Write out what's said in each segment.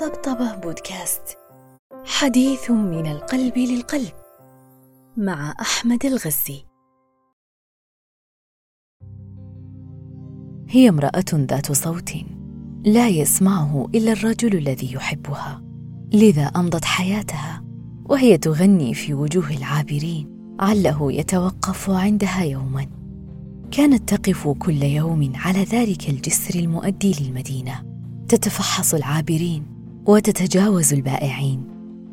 طبطبة بودكاست. حديث من القلب للقلب مع أحمد الغزي. هي امرأة ذات صوت لا يسمعه إلا الرجل الذي يحبها لذا أمضت حياتها وهي تغني في وجوه العابرين عله يتوقف عندها يوما. كانت تقف كل يوم على ذلك الجسر المؤدي للمدينة تتفحص العابرين وتتجاوز البائعين.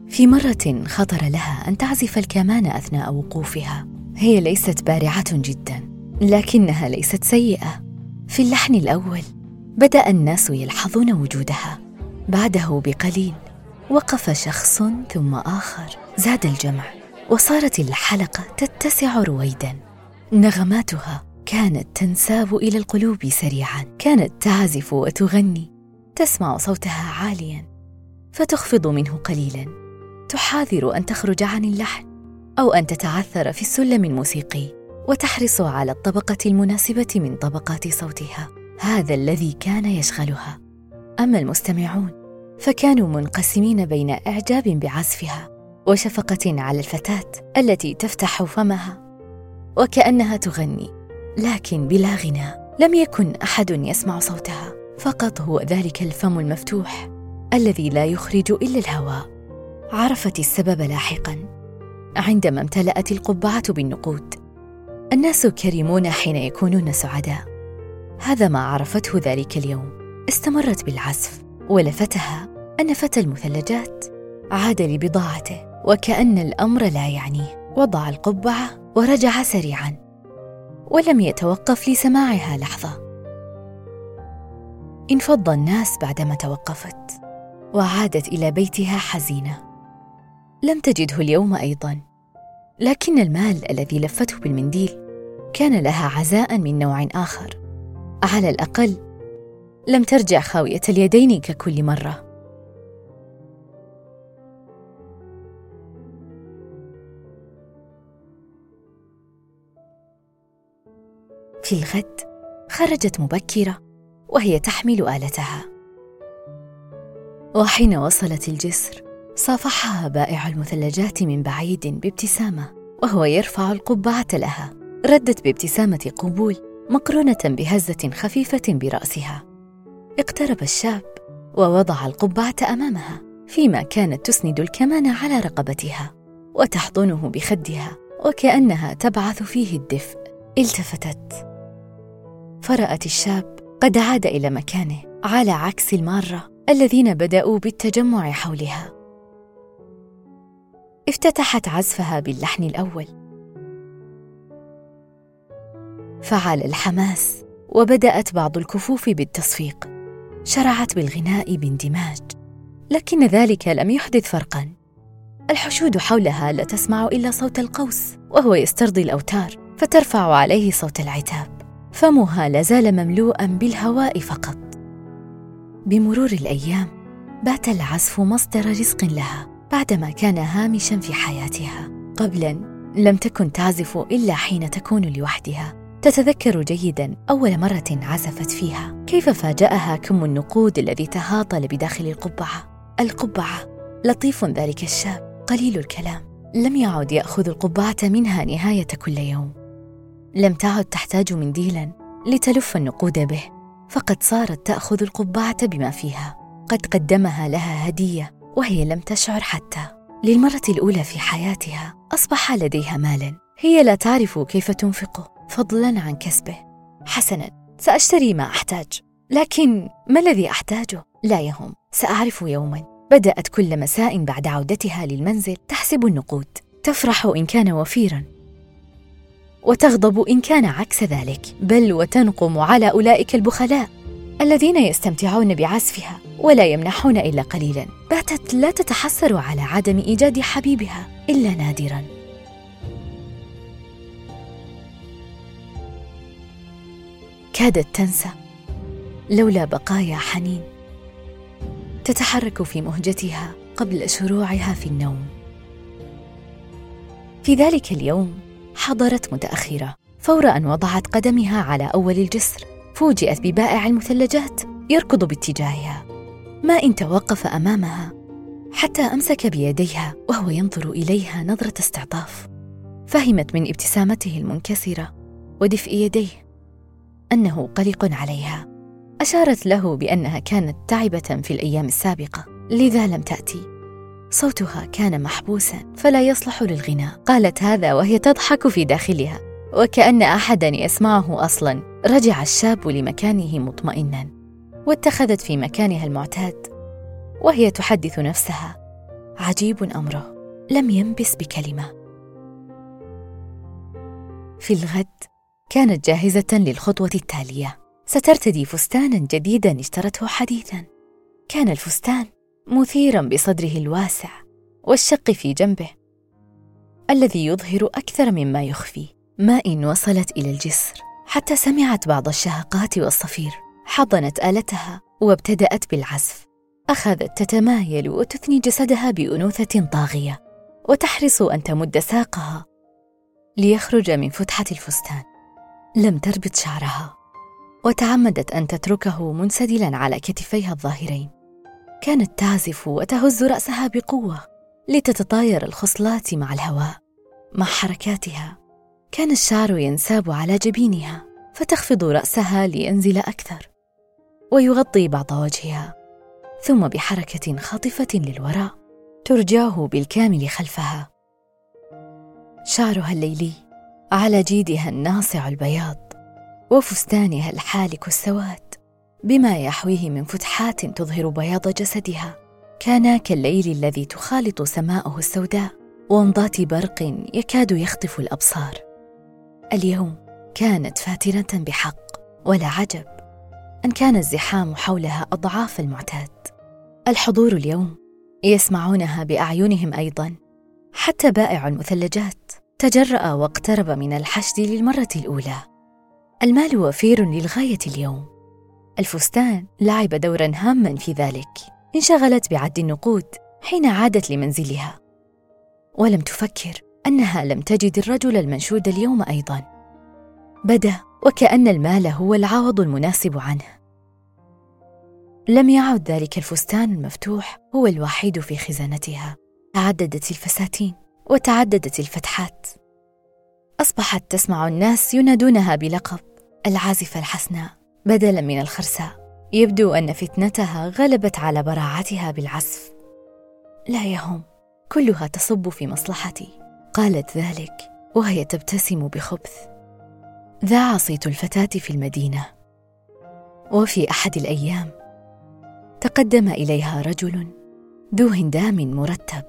في مرة خطر لها أن تعزف الكمان أثناء وقوفها. هي ليست بارعة جدا لكنها ليست سيئة. في اللحن الأول بدأ الناس يلحظون وجودها. بعده بقليل وقف شخص ثم آخر. زاد الجمع وصارت الحلقة تتسع رويدا. نغماتها كانت تنساب إلى القلوب سريعا. كانت تعزف وتغني تسمع صوتها عاليا. فتخفض منه قليلا. تحاذر أن تخرج عن اللحن أو أن تتعثر في السلم الموسيقي وتحرص على الطبقة المناسبة من طبقات صوتها. هذا الذي كان يشغلها. أما المستمعون فكانوا منقسمين بين إعجاب بعزفها وشفقة على الفتاة التي تفتح فمها وكأنها تغني لكن بلا غناء لم يكن أحد يسمع صوتها فقط هو ذلك الفم المفتوح. الذي لا يخرج إلا الهواء عرفت السبب لاحقا. عندما امتلأت القبعة بالنقود الناس كريمون حين يكونون سعداء. هذا ما عرفته ذلك اليوم. استمرت بالعزف ولفتها أن فتى المثلجات عاد لبضاعته وكأن الأمر لا يعنيه. وضع القبعة ورجع سريعا. ولم يتوقف لسماعها لحظة. انفض الناس بعدما توقفت. وعادت إلى بيتها حزينة. لم تجده اليوم أيضا. لكن المال الذي لفته بالمنديل كان لها عزاء من نوع آخر. على الأقل لم ترجع خاوية اليدين ككل مرة. في الغد خرجت مبكرة وهي تحمل آلتها. وحين وصلت الجسر صافحها بائع المثلجات من بعيد بابتسامة وهو يرفع القبعة لها. ردت بابتسامة قبول مقرونة بهزة خفيفة برأسها. اقترب الشاب ووضع القبعة أمامها فيما كانت تسند الكمان على رقبتها وتحضنه بخدها وكأنها تبعث فيه الدفء. التفتت. فرأت الشاب قد عاد إلى مكانه على عكس المارة الذين بدأوا بالتجمع حولها. افتتحت عزفها باللحن الأول. فعل الحماس وبدأت بعض الكفوف بالتصفيق. شرعت بالغناء باندماج. لكن ذلك لم يحدث فرقا. الحشود حولها لا تسمع إلا صوت القوس وهو يسترضي الأوتار فترفع عليه صوت العتاب. فمها لازال مملوءا بالهواء فقط. بمرور الأيام بات العزف مصدر رزق لها بعدما كان هامشا في حياتها. قبلا لم تكن تعزف إلا حين تكون لوحدها. تتذكر جيدا أول مرة عزفت فيها. كيف فاجأها كم النقود الذي تهاطل بداخل القبعة؟ القبعة. لطيف ذلك الشاب. قليل الكلام. لم يعد يأخذ القبعة منها نهاية كل يوم. لم تعد تحتاج منديلا لتلف النقود به. فقد صارت تأخذ القبعة بما فيها. قد قدمها لها هدية وهي لم تشعر حتى. للمرة الأولى في حياتها أصبح لديها مال هي لا تعرف كيف تنفقه فضلا عن كسبه. حسنا سأشتري ما أحتاج. لكن ما الذي أحتاجه؟ لا يهم. سأعرف يوما. بدأت كل مساء بعد عودتها للمنزل تحسب النقود. تفرح إن كان وفيرا. وتغضب إن كان عكس ذلك بل وتنقم على أولئك البخلاء الذين يستمتعون بعزفها ولا يمنحون إلا قليلا. باتت لا تتحسر على عدم إيجاد حبيبها إلا نادرا. كادت تنسى لولا بقايا حنين تتحرك في مهجتها قبل شروعها في النوم. في ذلك اليوم حضرت متأخرة. فور أن وضعت قدمها على أول الجسر. فوجئت ببائع المثلجات يركض باتجاهها. ما إن توقف أمامها حتى أمسك بيديها وهو ينظر إليها نظرة استعطاف. فهمت من ابتسامته المنكسرة ودفء يديه أنه قلق عليها. أشارت له بأنها كانت تعبة في الأيام السابقة لذا لم تأتي. صوتها كان محبوسا فلا يصلح للغناء. قالت هذا وهي تضحك في داخلها وكأن أحدا يسمعه أصلا. رجع الشاب لمكانه مطمئنا واتخذت في مكانها المعتاد وهي تحدث نفسها. عجيب أمره. لم ينبس بكلمة. في الغد كانت جاهزة للخطوة التالية. سترتدي فستانا جديدا اشترته حديثا. كان الفستان مثيرا بصدره الواسع والشق في جنبه الذي يظهر أكثر مما يخفي. ما إن وصلت إلى الجسر حتى سمعت بعض الشهقات والصفير. حضنت آلتها وابتدأت بالعزف. أخذت تتمايل وتثني جسدها بأنوثة طاغية وتحرص أن تمد ساقها ليخرج من فتحة الفستان. لم تربط شعرها وتعمدت أن تتركه منسدلا على كتفيها الظاهرين. كانت تعزف وتهز رأسها بقوة لتتطاير الخصلات مع الهواء مع حركاتها. كان الشعر ينساب على جبينها فتخفض رأسها لينزل أكثر ويغطي بعض وجهها ثم بحركة خاطفة للوراء ترجعه بالكامل خلفها. شعرها الليلي على جيدها الناصع البياض وفستانها الحالك السواد بما يحويه من فتحات تظهر بياض جسدها. كان كالليل الذي تخالط سماؤه السوداء وانضات برق يكاد يخطف الأبصار. اليوم كانت فاتنه بحق ولا عجب. أن كان الزحام حولها أضعاف المعتاد. الحضور اليوم يسمعونها بأعينهم أيضا. حتى بائع المثلجات تجرأ واقترب من الحشد للمرة الأولى. المال وفير للغاية اليوم. الفستان لعب دورا هاما في ذلك. انشغلت بعد النقود حين عادت لمنزلها. ولم تفكر أنها لم تجد الرجل المنشود اليوم أيضا. بدا وكأن المال هو العوض المناسب عنه. لم يعد ذلك الفستان المفتوح هو الوحيد في خزانتها. تعددت الفساتين وتعددت الفتحات أصبحت تسمع الناس ينادونها بلقب العازفة الحسناء بدلا من الخرساء. يبدو أن فتنتها غلبت على براعتها بالعزف. لا يهم كلها تصب في مصلحتي. قالت ذلك وهي تبتسم بخبث. ذاع صيت الفتاة في المدينة. وفي أحد الأيام تقدم إليها رجل ذو هندام مرتب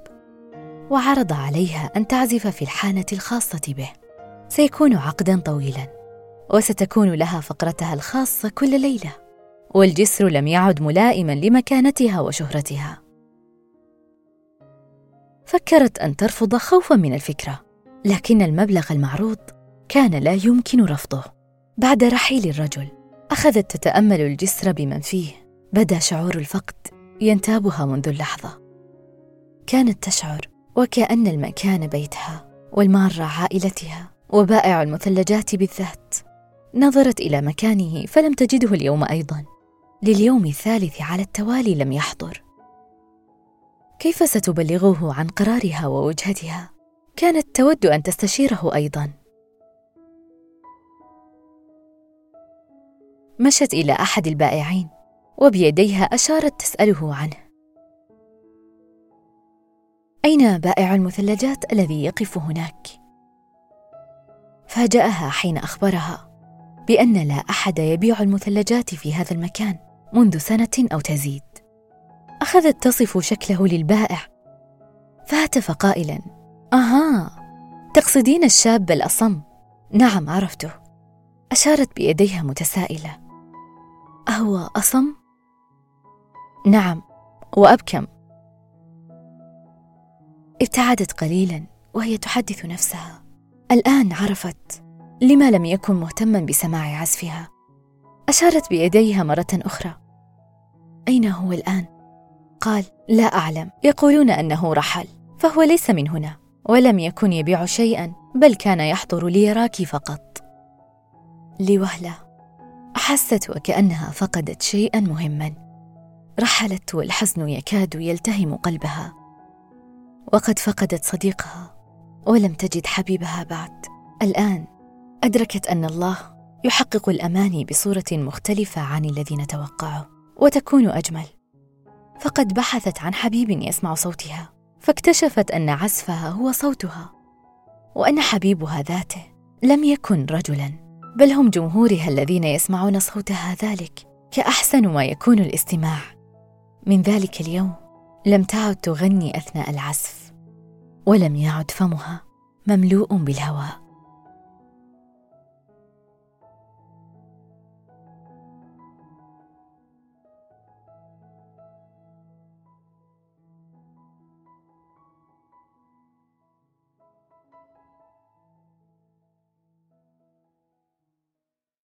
وعرض عليها أن تعزف في الحانة الخاصة به. سيكون عقدا طويلا. وستكون لها فقرتها الخاصة كل ليلة والجسر لم يعد ملائما لمكانتها وشهرتها. فكرت أن ترفض خوفا من الفكرة لكن المبلغ المعروض كان لا يمكن رفضه. بعد رحيل الرجل أخذت تتأمل الجسر بمن فيه بدا شعور الفقد ينتابها منذ اللحظة. كانت تشعر وكأن المكان بيتها والمارة عائلتها وبائع المثلجات بالذات. نظرت إلى مكانه فلم تجده اليوم أيضا. لليوم الثالث على التوالي لم يحضر. كيف ستبلغه عن قرارها ووجهتها؟ كانت تود أن تستشيره أيضا. مشت إلى أحد البائعين وبيديها أشارت تسأله عنه. أين بائع المثلجات الذي يقف هناك؟ فاجأها حين أخبرها. بأن لا أحد يبيع المثلجات في هذا المكان منذ سنة أو تزيد. أخذت تصف شكله للبائع فهتف قائلا: أها، تقصدين الشاب الأصم؟ نعم عرفته. أشارت بيديها متسائلة. أهو أصم؟ نعم، وأبكم. ابتعدت قليلا وهي تحدث نفسها الآن عرفت لما لم يكن مهتما بسماع عزفها. أشارت بيديها مرة أخرى. أين هو الآن؟ قال لا أعلم. يقولون أنه رحل فهو ليس من هنا ولم يكن يبيع شيئا بل كان يحضر ليراك فقط. لوهلة أحست وكأنها فقدت شيئا مهما. رحلت والحزن يكاد يلتهم قلبها. وقد فقدت صديقها ولم تجد حبيبها بعد. الآن أدركت أن الله يحقق الاماني بصورة مختلفة عن الذي نتوقعه وتكون أجمل. فقد بحثت عن حبيب يسمع صوتها فاكتشفت أن عزفها هو صوتها وأن حبيبها ذاته لم يكن رجلا بل هم جمهورها الذين يسمعون صوتها ذلك كأحسن ما يكون الاستماع. من ذلك اليوم لم تعد تغني أثناء العزف ولم يعد فمها مملوء بالهواء.